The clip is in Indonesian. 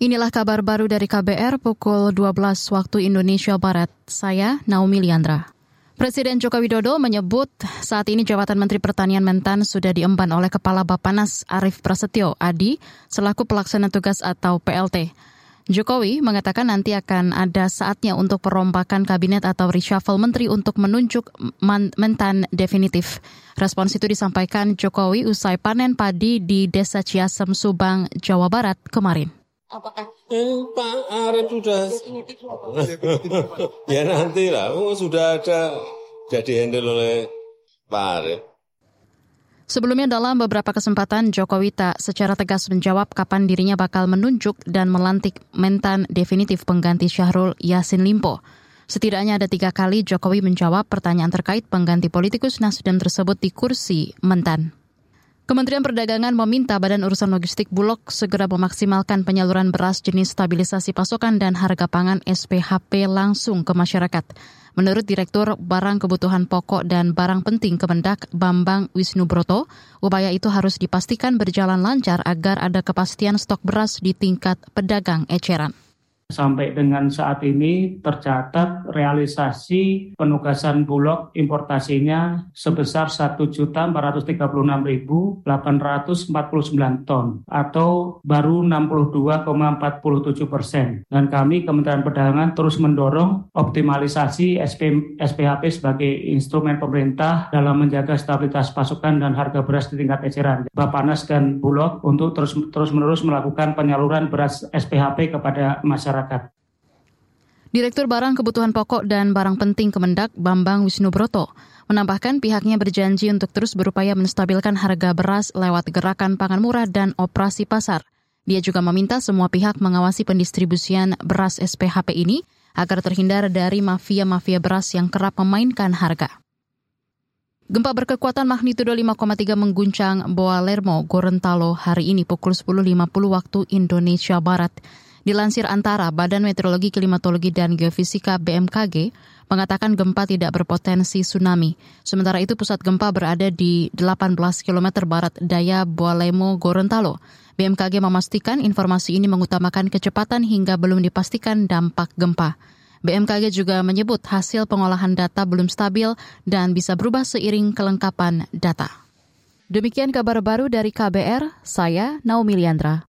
Inilah kabar baru dari KBR pukul 12 waktu Indonesia Barat. Saya Naomi Liandra. Presiden Joko Widodo menyebut saat ini jabatan Menteri Pertanian Mentan sudah diemban oleh Kepala Bapanas Arief Prasetyo Adi selaku pelaksana tugas atau PLT. Jokowi mengatakan nanti akan ada saatnya untuk perombakan kabinet atau reshuffle menteri untuk menunjuk mentan definitif. Respons itu disampaikan Jokowi usai panen padi di Desa Ciasem, Subang, Jawa Barat kemarin. Apakah eh, Pak Arief sudah ya nanti lah, oh, sudah ada jadi handle oleh Pak Arief. Sebelumnya dalam beberapa kesempatan Jokowi tak secara tegas menjawab kapan dirinya bakal menunjuk dan melantik mentan definitif pengganti Syahrul Yasin Limpo. Setidaknya ada tiga kali Jokowi menjawab pertanyaan terkait pengganti politikus Nasdem tersebut di kursi mentan. Kementerian Perdagangan meminta Badan Urusan Logistik Bulog segera memaksimalkan penyaluran beras jenis stabilisasi pasokan dan harga pangan SPHP langsung ke masyarakat. Menurut Direktur Barang Kebutuhan Pokok dan Barang Penting Kemendak Bambang Wisnu Broto, upaya itu harus dipastikan berjalan lancar agar ada kepastian stok beras di tingkat pedagang eceran. Sampai dengan saat ini tercatat realisasi penugasan Bulog importasinya sebesar 1.436.849 ton atau baru 62,47 persen. Dan kami Kementerian Perdagangan terus mendorong optimalisasi SP, SPHP sebagai instrumen pemerintah dalam menjaga stabilitas pasokan dan harga beras di tingkat eceran. Bapanas dan Bulog untuk terus terus menerus melakukan penyaluran beras SPHP kepada masyarakat masyarakat. Direktur Barang Kebutuhan Pokok dan Barang Penting Kemendak Bambang Wisnu Broto menambahkan pihaknya berjanji untuk terus berupaya menstabilkan harga beras lewat gerakan pangan murah dan operasi pasar. Dia juga meminta semua pihak mengawasi pendistribusian beras SPHP ini agar terhindar dari mafia-mafia beras yang kerap memainkan harga. Gempa berkekuatan magnitudo 5,3 mengguncang Boa Lermo, Gorontalo hari ini pukul 10.50 waktu Indonesia Barat. Dilansir antara Badan Meteorologi, Klimatologi, dan Geofisika BMKG mengatakan gempa tidak berpotensi tsunami. Sementara itu pusat gempa berada di 18 km barat daya Boalemo, Gorontalo. BMKG memastikan informasi ini mengutamakan kecepatan hingga belum dipastikan dampak gempa. BMKG juga menyebut hasil pengolahan data belum stabil dan bisa berubah seiring kelengkapan data. Demikian kabar baru dari KBR, saya Naomi Liandra.